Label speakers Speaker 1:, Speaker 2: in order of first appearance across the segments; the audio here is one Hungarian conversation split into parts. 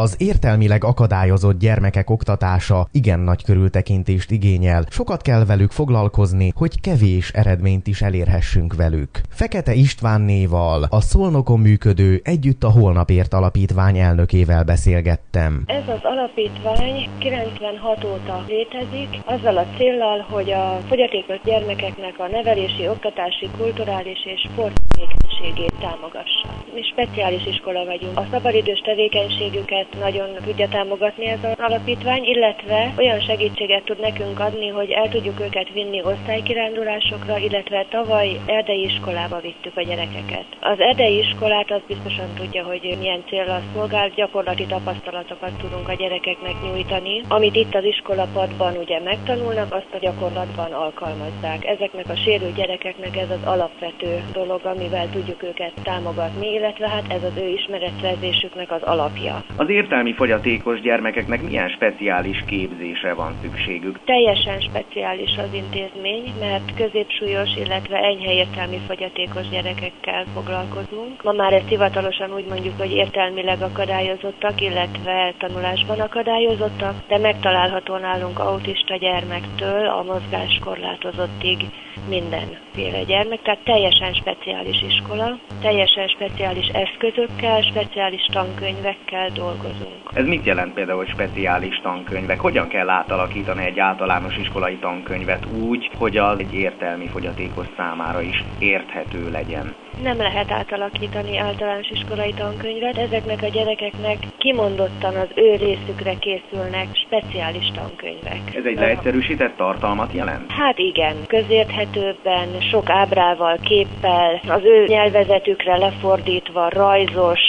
Speaker 1: Az értelmileg akadályozott gyermekek oktatása igen nagy körültekintést igényel. Sokat kell velük foglalkozni, hogy kevés eredményt is elérhessünk velük. Fekete Istvánnéval, a Szolnokon működő Együtt a Holnapért alapítvány elnökével beszélgettem.
Speaker 2: Ez az alapítvány 96 óta létezik, azzal a céllal, hogy a fogyatékos gyermekeknek a nevelési, oktatási, kulturális és sporttevékenységét támogassa. Mi speciális iskola vagyunk. A szabadidős tevékenységüket nagyon tudja támogatni ez az alapítvány, illetve olyan segítséget tud nekünk adni, hogy el tudjuk őket vinni osztálykirándulásokra, illetve tavaly erdei iskolába vittük a gyerekeket. Az erdei iskolát az biztosan tudja, hogy milyen célra szolgál, gyakorlati tapasztalatokat tudunk a gyerekeknek nyújtani. Amit itt az iskolapadban ugye megtanulnak, azt a gyakorlatban alkalmazzák. Ezeknek a sérült gyerekeknek ez az alapvető dolog, amivel tudjuk őket támogatni, illetve hát ez az ő ismeretszerzésüknek az alapja.
Speaker 3: Az értelmi fogyatékos gyermekeknek milyen speciális képzésre van szükségük?
Speaker 2: Teljesen speciális az intézmény, mert középsúlyos, illetve enyhe értelmi fogyatékos gyerekekkel foglalkozunk. Ma már ezt hivatalosan úgy mondjuk, hogy értelmileg akadályozottak, illetve tanulásban akadályozottak, de megtalálható nálunk autista gyermektől a mozgáskorlátozottig mindenféle gyermek, tehát teljesen speciális iskola, teljesen speciális eszközökkel, speciális tankönyvekkel dolgozunk.
Speaker 3: Ez mit jelent például speciális tankönyvek? Hogyan kell átalakítani egy általános iskolai tankönyvet úgy, hogy az egy értelmi fogyatékos számára is érthető legyen?
Speaker 2: Nem lehet átalakítani általános iskolai tankönyvet, ezeknek a gyerekeknek kimondottan az ő részükre készülnek speciális tankönyvek.
Speaker 3: Ez egy leegyszerűsített tartalmat jelent?
Speaker 2: Hát igen, közérthetőbben, sok ábrával, képpel, az ő nyelvezetükre lefordítva, rajzos,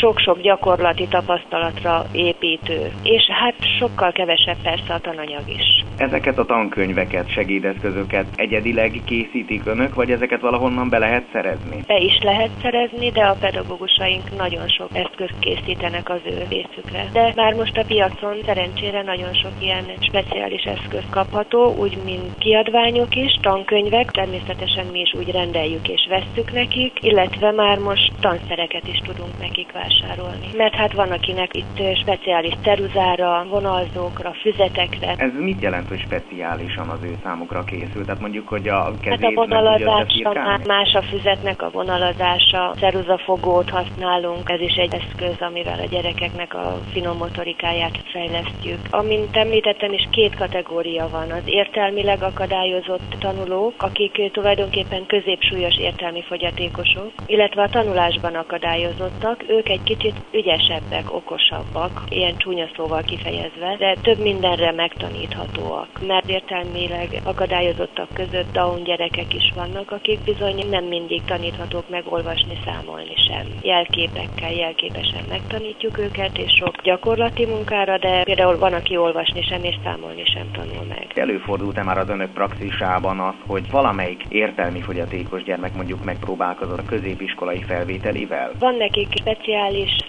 Speaker 2: sok-sok gyakorlati tapasztalatra építő, és hát sokkal kevesebb persze a tananyag is.
Speaker 3: Ezeket a tankönyveket, segédeszközöket egyedileg készítik önök, vagy ezeket valahonnan be lehet szerezni?
Speaker 2: Be is lehet szerezni, de a pedagógusaink nagyon sok eszközt készítenek az ő részükre. De már most a piacon szerencsére nagyon sok ilyen speciális eszköz kapható, úgy mint kiadványok is, tankönyvek, természetesen mi is úgy rendeljük és vesszük nekik, illetve már most tanszereket is tudunk nekik vásárolni. Mert hát van akinek itt speciális ceruzára, vonalzókra, füzetekre.
Speaker 3: Ez mit jelent, hogy speciálisan az ő számukra készült? Tehát mondjuk, hogy a kezét
Speaker 2: Hát a vonalazása más a füzetnek a vonalazása, ceruzafogót használunk, ez is egy eszköz, amivel a gyerekeknek a finom motorikáját fejlesztjük. Amint említettem is, két kategória van. Az értelmileg akadályozott tanulók, akik tulajdonképpen középsúlyos értelmi fogyatékosok, illetve a tanulásban akadályozottak, ők egy kicsit ügyesebbek, okosabbak, ilyen csúnya szóval kifejezve, de több mindenre megtaníthatóak, mert értelmileg akadályozottak között Down gyerekek is vannak, akik bizony nem mindig taníthatók meg olvasni, számolni sem. Jelképekkel, jelképesen megtanítjuk őket, és sok gyakorlati munkára, de például van, aki olvasni sem és számolni sem tanul meg.
Speaker 3: Előfordult-e már az önök praxisában az, hogy valamelyik értelmi fogyatékos gyermek mondjuk megpróbálkozott a középiskolai felvételével?
Speaker 2: Van nekik speciális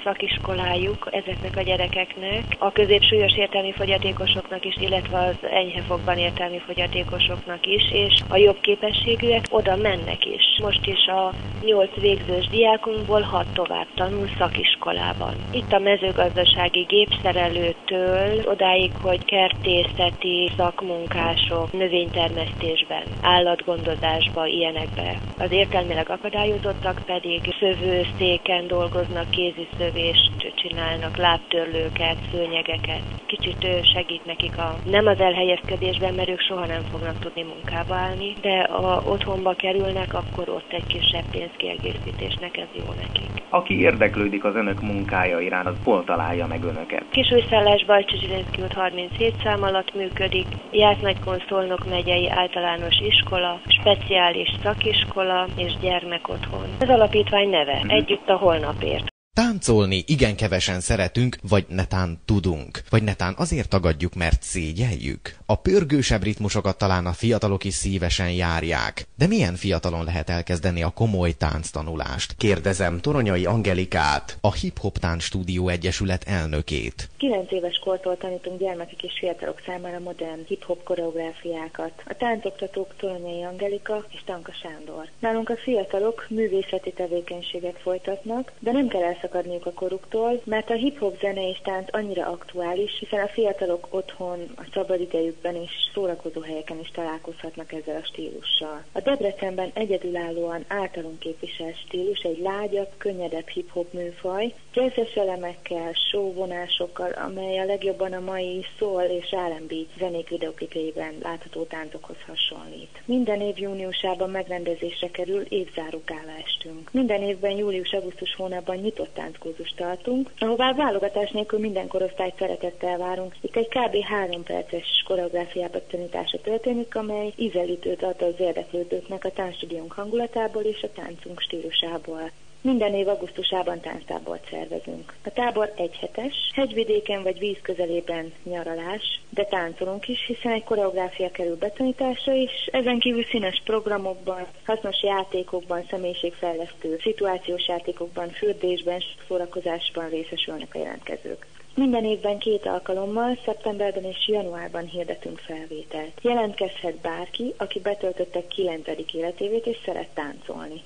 Speaker 2: szakiskolájuk ezeknek a gyerekeknek, a középsúlyos értelmi fogyatékosoknak is, illetve az enyhe fogban értelmi fogyatékosoknak is, és a jobb képességűek oda mennek is. Most is a nyolc végzős diákunkból hat tovább tanul szakiskolában. Itt a mezőgazdasági gépszerelőtől odáig, hogy kertészeti szakmunkások, növénytermesztésben, állatgondozásba, ilyenekbe. Az értelmileg akadályozottak pedig szövőszéken dolgoznak, kéziszövést csinálnak, lábtörlőket, szőnyegeket. Kicsit segít nekik a, nem az elhelyezkedésben, mert ők soha nem fognak tudni munkába állni, de ha otthonba kerülnek, akkor ott egy kisebb pénzkiegészítésnek ez jó nekik.
Speaker 3: Aki érdeklődik az önök munkája iránt, az hol találja meg önöket?
Speaker 2: Kisújszállás Bajcsi Zsilinszki út 37 szám alatt működik, Jász-Nagykon Szolnok megyei általános iskola, speciális szakiskola és gyermekotthon. Az alapítvány neve, együtt a holnapért.
Speaker 1: Táncolni igen kevesen szeretünk, vagy netán tudunk. Vagy netán azért tagadjuk, mert szégyeljük. A pörgősebb ritmusokat talán a fiatalok is szívesen járják. De milyen fiatalon lehet elkezdeni a komoly tánctanulást? Kérdezem Toronyai Angelikát, a Hip Hop Tánc Stúdió Egyesület elnökét.
Speaker 4: 9 éves kortól tanítunk gyermekek és fiatalok számára modern hip-hop koreográfiákat. A táncoktatók Toronyai Angelika és Tanka Sándor. Nálunk a fiatalok művészeti tevékenységet folytatnak, de nem kell elszakadniuk a koruktól, mert a hip-hop zene és tánc annyira aktuális, hiszen a fiatalok otthon, a szabadidejükben és szórakozó helyeken is találkozhatnak ezzel a stílussal. A Debrecenben egyedülállóan általunk képviselt stílus egy lágyabb, könnyedebb hip-hop műfaj, jazzes elemekkel, showvonásokkal, amely a legjobban a mai szól és R&B zenék videoklipjeiben látható táncokhoz hasonlít. Minden év júniusában megrendezésre kerül évzáró estünk. Minden évben július-augusztus hónapban nyitott tánckurzust tartunk, ahová válogatás nélkül minden korosztályt szeretettel várunk. Itt egy kb. három perces koreográfiába tanítása történik, amely ízelítőt ad az érdeklődőknek a táncstúdiónk hangulatából és a táncunk stílusából. Minden év augusztusában tánctábort szervezünk. A tábor egyhetes, hegyvidéken vagy víz közelében nyaralás, de táncolunk is, hiszen egy koreográfia kerül betanításra is, ezen kívül színes programokban, hasznos játékokban, személyiségfejlesztő, szituációs játékokban, fürdésben, szórakozásban részesülnek a jelentkezők. Minden évben két alkalommal, szeptemberben és januárban hirdetünk felvételt. Jelentkezhet bárki, aki betöltötte 9. életévét és szeret táncolni.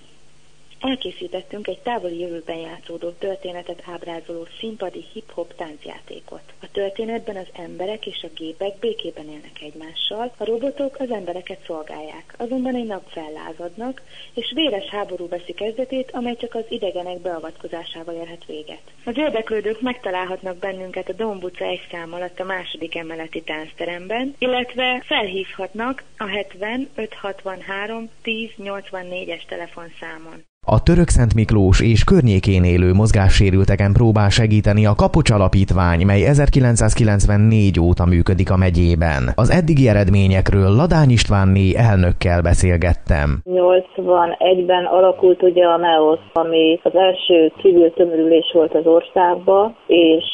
Speaker 4: Elkészítettünk egy távoli jövőben játszódó történetet ábrázoló színpadi hip-hop táncjátékot. A történetben az emberek és a gépek békében élnek egymással, a robotok az embereket szolgálják, azonban egy nap fellázadnak, és véres háború veszi kezdetét, amely csak az idegenek beavatkozásával érhet véget. Az érdeklődők megtalálhatnak bennünket a Dombuca egy szám alatt a második emeleti táncteremben, illetve felhívhatnak a 70 563 10 84-es telefonszámon.
Speaker 1: A Török Szent Miklós és környékén élő mozgássérülteken próbál segíteni a Kapocs Alapítvány, mely 1994 óta működik a megyében. Az eddigi eredményekről Ladány Istvánné elnökkel beszélgettem.
Speaker 5: 81-ben alakult ugye a MEOS, ami az első civil tömörülés volt az országban, és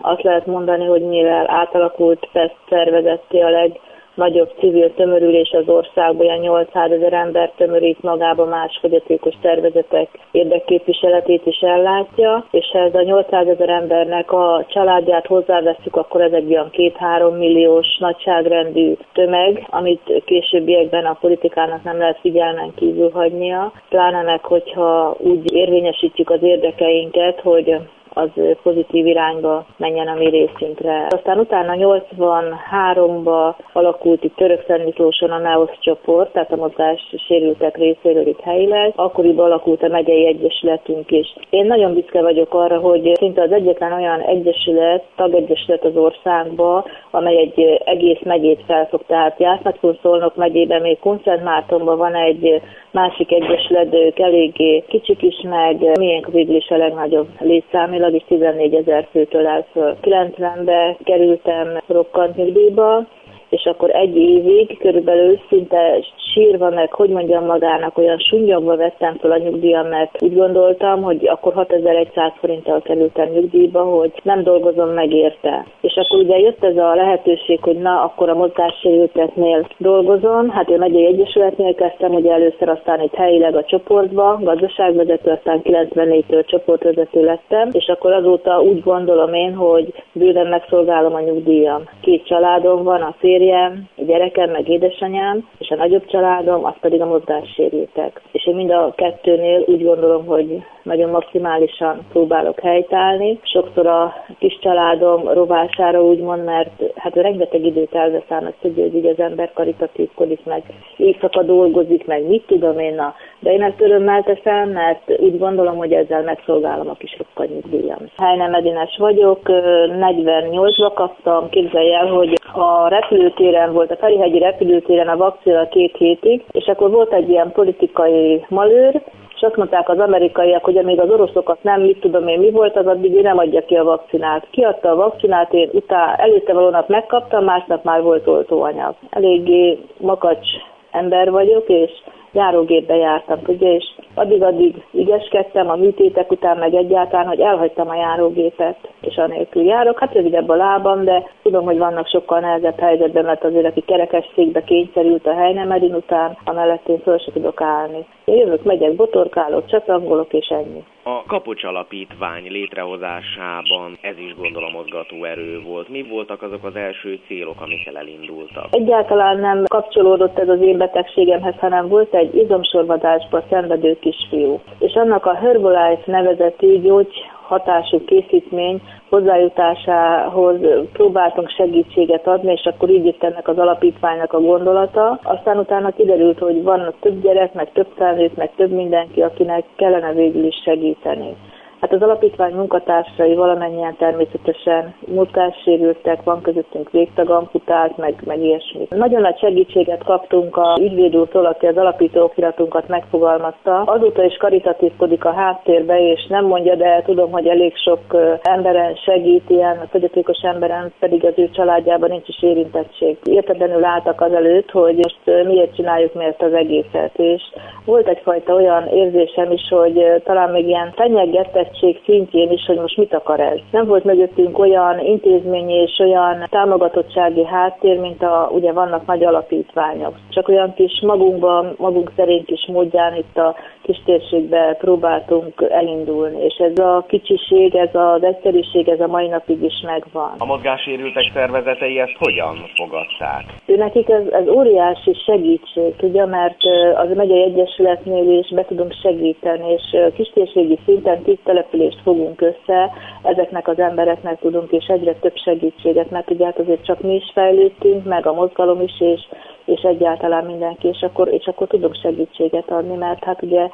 Speaker 5: azt lehet mondani, hogy mivel átalakult PESZ szervezetté a leg nagyobb civil tömörülés az országban, olyan 800 ezer ember tömörít magába más fogyatékos szervezetek érdekképviseletét is ellátja, és ha ez a 800 ezer embernek a családját hozzáveszünk, akkor ez egy olyan 2-3 milliós nagyságrendű tömeg, amit későbbiekben a politikának nem lehet figyelmen kívül hagynia, pláne meg, hogyha úgy érvényesítjük az érdekeinket, hogy az pozitív irányba menjen a mi részünkre. Aztán utána 83-ba alakult itt Török Miklóson a NEOS csoport, tehát a mozgás sérültek részéről itt helyileg. Akkoriban alakult a megyei egyesületünk is. Én nagyon büszke vagyok arra, hogy szinte az egyetlen olyan egyesület, tagegyesület az országban, amely egy egész megyét felfog. Tehát Jásznak Szolnok megyében, még Kunszent Mártonban van egy másik egyesület, de ők eléggé kicsik is, meg milyen végül is a legnagyobb létszámilag, és 14 ezer főtől el föl. 90-be kerültem rokkant nyugdíjba, és akkor egy évig körülbelül szinte sírva, meg hogy mondjam magának, olyan sunyogva vettem fel a nyugdíjam, mert úgy gondoltam, hogy akkor 6100 forinttal kerültem nyugdíjba, hogy nem dolgozom meg érte. És akkor ugye jött ez a lehetőség, hogy na, akkor a mozgássérülteknél dolgozom. Hát én megyei egyesületnél kezdtem, ugye először aztán itt helyileg a csoportba, gazdaságvezető, aztán 94-től csoportvezető lettem, és akkor azóta úgy gondolom én, hogy bőven megszolgálom a nyugdíjam. Két családom van, a férjem, a gyerekem, meg édesanyám, és a nagyobb család családom, az pedig a mozgássérültek. És én mind a kettőnél úgy gondolom, hogy nagyon maximálisan próbálok helytállni. Sokszor a kis családom rovására úgymond, mert hát rengeteg időt elvesz azt tudja, hogy így az ember karitatívkodik, meg éjszaka dolgozik, meg mit tudom én, na. de én ezt örömmel teszem, mert úgy gondolom, hogy ezzel megszolgálom a kis nyugdíjam. Helyne Edines vagyok, 48-ba kaptam, képzelj el, hogy a repülőtéren volt, a Ferihegyi repülőtéren a vakcina két hétig, és akkor volt egy ilyen politikai malőr, és azt mondták az amerikaiak, hogy amíg az oroszokat nem, mit tudom én, mi volt, az addig ő nem adja ki a vakcinát. Kiadta a vakcinát, én utána előtte való nap megkaptam, másnap már volt oltóanyag. Eléggé makacs ember vagyok, és járógépbe jártam, ugye, és addig-addig ügyeskedtem a műtétek után, meg egyáltalán, hogy elhagytam a járógépet, és anélkül járok. Hát rövidebb a lábam, de tudom, hogy vannak sokkal nehezebb helyzetben, mert azért, aki kerekes székbe kényszerült a helynemerin után, amellett én föl se tudok állni. Én jövök, megyek, botorkálok, csatangolok, és ennyi.
Speaker 3: A Kapocs Alapítvány létrehozásában ez is gondolom mozgató erő volt. Mi voltak azok az első célok, amikkel elindultak?
Speaker 5: Egyáltalán nem kapcsolódott ez az én betegségemhez, hanem volt egy izomsorvadásba szenvedő kisfiú. És annak a Herbalife nevezetű gyógy hatású készítmény hozzájutásához próbáltunk segítséget adni, és akkor így jött ennek az alapítványnak a gondolata. Aztán utána kiderült, hogy van több gyerek, meg több felnőtt, meg több mindenki, akinek kellene végül is segíteni. Hát az alapítvány munkatársai valamennyien természetesen mozgássérültek, van közöttünk végtagamputált, meg, meg ilyesmi. Nagyon nagy segítséget kaptunk a ügyvéd úrtól, aki az alapító okiratunkat megfogalmazta. Azóta is karitatívkodik a háttérbe, és nem mondja, de tudom, hogy elég sok emberen segít, ilyen fogyatékos emberen pedig az ő családjában nincs is érintettség. Értetlenül álltak az előtt, hogy most miért csináljuk miért az egészet, és volt egyfajta olyan érzésem is, hogy talán még ilyen fenyegetett érettség szintjén is, hogy most mit akar ez. Nem volt mögöttünk olyan intézmény és olyan támogatottsági háttér, mint a, ugye vannak nagy alapítványok. Csak olyan kis magunkban, magunk szerint is módján itt a kis térségbe próbáltunk elindulni, és ez a kicsiség, ez az egyszerűség, ez a mai napig is megvan.
Speaker 3: A mozgásérültek szervezetei ezt hogyan fogadták?
Speaker 5: Ő nekik ez, ez óriási segítség, ugye, mert az megyei egyesületnél is be tudunk segíteni, és kistérségi szinten tíz települést fogunk össze, ezeknek az embereknek tudunk, és egyre több segítséget, mert ugye hát azért csak mi is fejlődtünk, meg a mozgalom is, és és egyáltalán mindenki, és akkor, és akkor tudok segítséget adni, mert hát ugye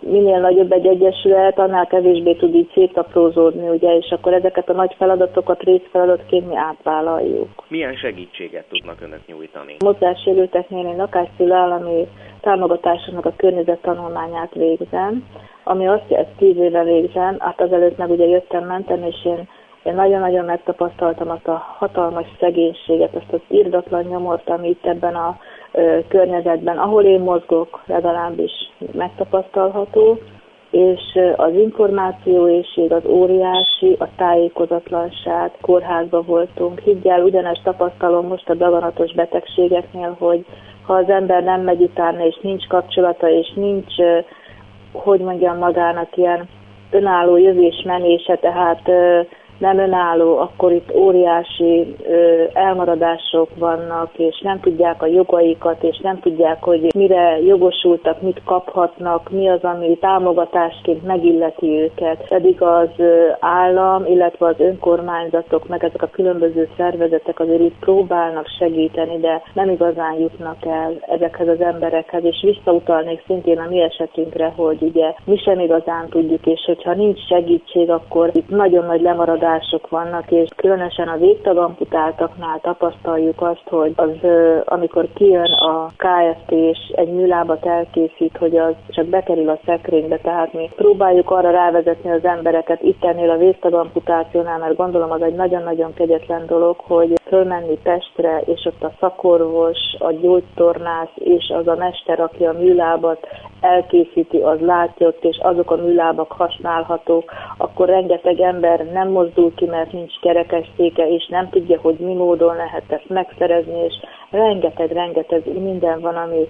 Speaker 5: minél nagyobb egy egyesület, annál kevésbé tud így szétaprózódni, ugye, és akkor ezeket a nagy feladatokat részfeladatként mi átvállaljuk.
Speaker 3: Milyen segítséget tudnak önök nyújtani?
Speaker 5: Mozgássérülteknél én lakásszülő állami támogatásának a környezettanulmányát végzem, ami azt, hogy ezt tíz éve végzem, hát azelőtt meg ugye jöttem, mentem, és én én nagyon-nagyon megtapasztaltam azt a hatalmas szegénységet, azt az irdatlan nyomort, ami itt ebben a ö, környezetben, ahol én mozgok, legalábbis megtapasztalható, és az információ éjség az óriási, a tájékozatlanság, kórházba voltunk. Higgyel, ugyanezt tapasztalom most a daganatos betegségeknél, hogy ha az ember nem megy utána, és nincs kapcsolata, és nincs, hogy mondjam magának, ilyen önálló jövés menése, tehát nem önálló, akkor itt óriási ö, elmaradások vannak, és nem tudják a jogaikat, és nem tudják, hogy mire jogosultak, mit kaphatnak, mi az, ami támogatásként megilleti őket. Pedig az ö, állam, illetve az önkormányzatok, meg ezek a különböző szervezetek azért itt próbálnak segíteni, de nem igazán jutnak el ezekhez az emberekhez, és visszautalnék szintén a mi esetünkre, hogy ugye mi sem igazán tudjuk, és hogyha nincs segítség, akkor itt nagyon nagy lemaradás kihívások vannak, és különösen a végtagamputáltaknál tapasztaljuk azt, hogy az, amikor kijön a KFT és egy műlábat elkészít, hogy az csak bekerül a szekrénybe, tehát mi próbáljuk arra rávezetni az embereket itt ennél a végtagamputációnál, mert gondolom az egy nagyon-nagyon kegyetlen dolog, hogy fölmenni Pestre, és ott a szakorvos, a gyógytornász és az a mester, aki a műlábat elkészíti, az látja ott, és azok a műlábak használhatók, akkor rengeteg ember nem mozdul ki, mert nincs kerekesszéke, és nem tudja, hogy mi módon lehet ezt megszerezni, és rengeteg-rengeteg minden van, ami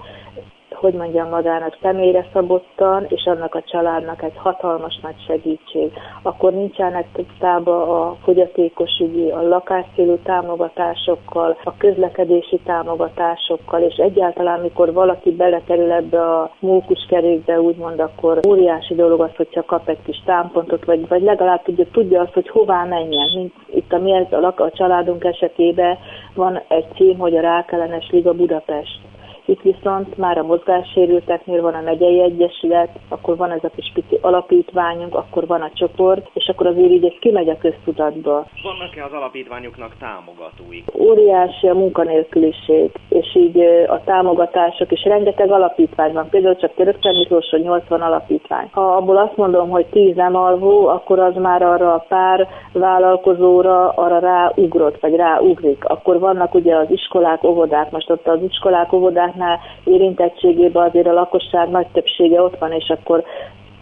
Speaker 5: hogy mondjam magának személyre szabottan, és annak a családnak egy hatalmas nagy segítség. Akkor nincsenek tisztába a fogyatékosügyi, a lakásszélő támogatásokkal, a közlekedési támogatásokkal, és egyáltalán, mikor valaki belekerül ebbe a mókuskerékbe, úgymond, akkor óriási dolog az, hogyha kap egy kis támpontot, vagy, vagy legalább tudja, tudja azt, hogy hová menjen. Mint itt a mi a, a családunk esetében van egy cím, hogy a Rákellenes Liga Budapest itt viszont már a mozgássérülteknél van a megyei egyesület, akkor van ez a kis pici alapítványunk, akkor van a csoport, és akkor azért így ez kimegy a köztudatba.
Speaker 3: Vannak-e az alapítványoknak támogatói?
Speaker 5: Óriási a munkanélküliség, és így a támogatások, és rengeteg alapítvány van. Például csak Törökszer Miklóson 80 alapítvány. Ha abból azt mondom, hogy 10 nem alvó, akkor az már arra a pár vállalkozóra arra ráugrott, vagy ráugrik. Akkor vannak ugye az iskolák, óvodák, most ott az iskolák, óvodák iskoláknál érintettségében azért a lakosság nagy többsége ott van, és akkor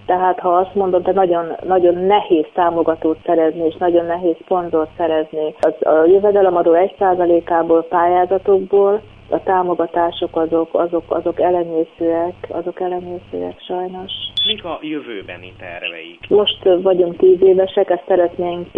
Speaker 5: tehát ha azt mondom, hogy nagyon, nagyon nehéz támogatót szerezni, és nagyon nehéz szponzort szerezni. Az, a jövedelemadó 1%-ából pályázatokból a támogatások azok, azok, azok elenyészőek, azok elenyészőek sajnos.
Speaker 3: Mik a jövőbeni terveik?
Speaker 5: Most vagyunk tíz évesek, ezt szeretnénk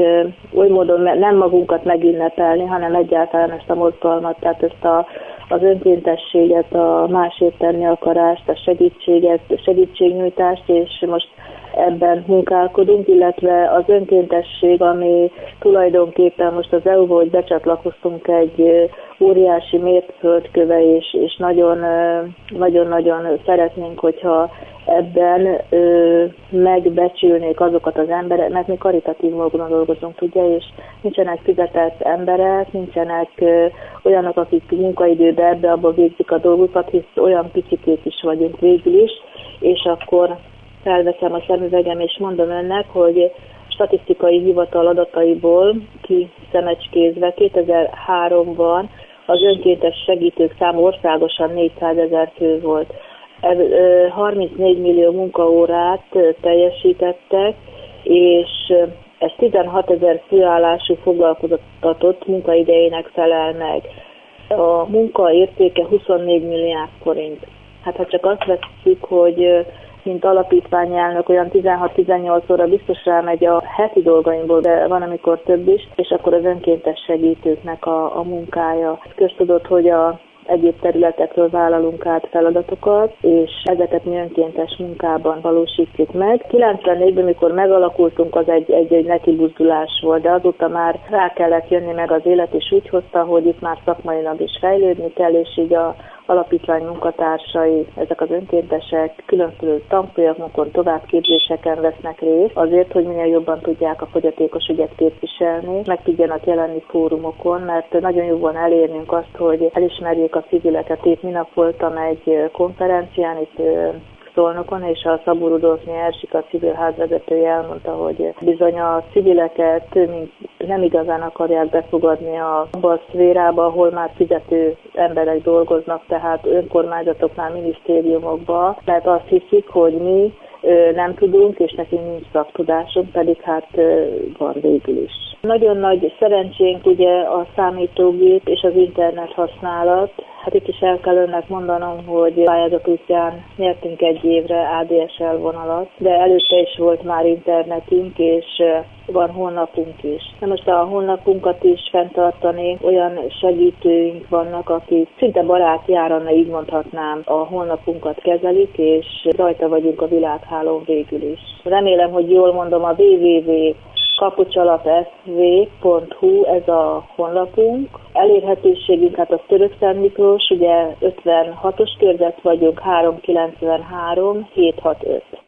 Speaker 5: oly módon nem magunkat megünnepelni, hanem egyáltalán ezt a mozgalmat, tehát ezt a, az önkéntességet, a másért tenni akarást, a segítséget, a segítségnyújtást, és most ebben munkálkodunk, illetve az önkéntesség, ami tulajdonképpen most az EU-ból, hogy becsatlakoztunk egy óriási mérföldköve, és, és nagyon, nagyon-nagyon szeretnénk, hogyha ebben ö, megbecsülnék azokat az emberek, mert mi karitatív módon dolgozunk, ugye, és nincsenek fizetett emberek, nincsenek ö, olyanok, akik munkaidőben ebbe-abba végzik a dolgukat, hisz olyan picikét is vagyunk végül is, és akkor felveszem a szemüvegem, és mondom önnek, hogy statisztikai hivatal adataiból ki szemecskézve 2003-ban az önkéntes segítők száma országosan 400 ezer fő volt. 34 millió munkaórát teljesítettek, és ez 16 ezer főállású foglalkoztatott munkaidejének felel meg. A munka értéke 24 milliárd forint. Hát ha csak azt veszük, hogy mint alapítványi elnök olyan 16-18 óra biztos rámegy a heti dolgaimból, de van, amikor több is, és akkor az önkéntes segítőknek a, a munkája. Köztudott, hogy a egyéb területekről vállalunk át feladatokat, és ezeket mi önkéntes munkában valósítjuk meg. 94-ben, mikor megalakultunk, az egy, egy, egy nekibuzdulás volt, de azóta már rá kellett jönni meg az élet, és úgy hozta, hogy itt már szakmailag is fejlődni kell, és így a alapítvány munkatársai, ezek az önkéntesek különböző tanfolyamokon, továbbképzéseken vesznek részt, azért, hogy minél jobban tudják a fogyatékos ügyet képviselni, meg tudjanak jelenni fórumokon, mert nagyon jó van elérnünk azt, hogy elismerjék a civileket. Itt minap voltam egy konferencián, itt Szolnokon, és a Szabó Rudolfni Ersik, a civil házvezetője elmondta, hogy bizony a civileket nem igazán akarják befogadni abba a szférába, ahol már fizető emberek dolgoznak, tehát önkormányzatoknál, minisztériumokba, mert azt hiszik, hogy mi nem tudunk, és nekünk nincs szaktudásunk, pedig hát van végül is. Nagyon nagy szerencsénk ugye a számítógép és az internet használat. Hát itt is el kell önnek mondanom, hogy pályázat útján nyertünk egy évre ADSL vonalat, de előtte is volt már internetünk, és van honlapunk is. Na most a honlapunkat is fenntartani, olyan segítőink vannak, akik szinte barátjára, így mondhatnám, a honlapunkat kezelik, és rajta vagyunk a világhálón végül is. Remélem, hogy jól mondom, a www kapucsalapszv.hu ez a honlapunk. Elérhetőségünk, hát a Török Miklós, ugye 56-os körzet vagyunk, 393 765.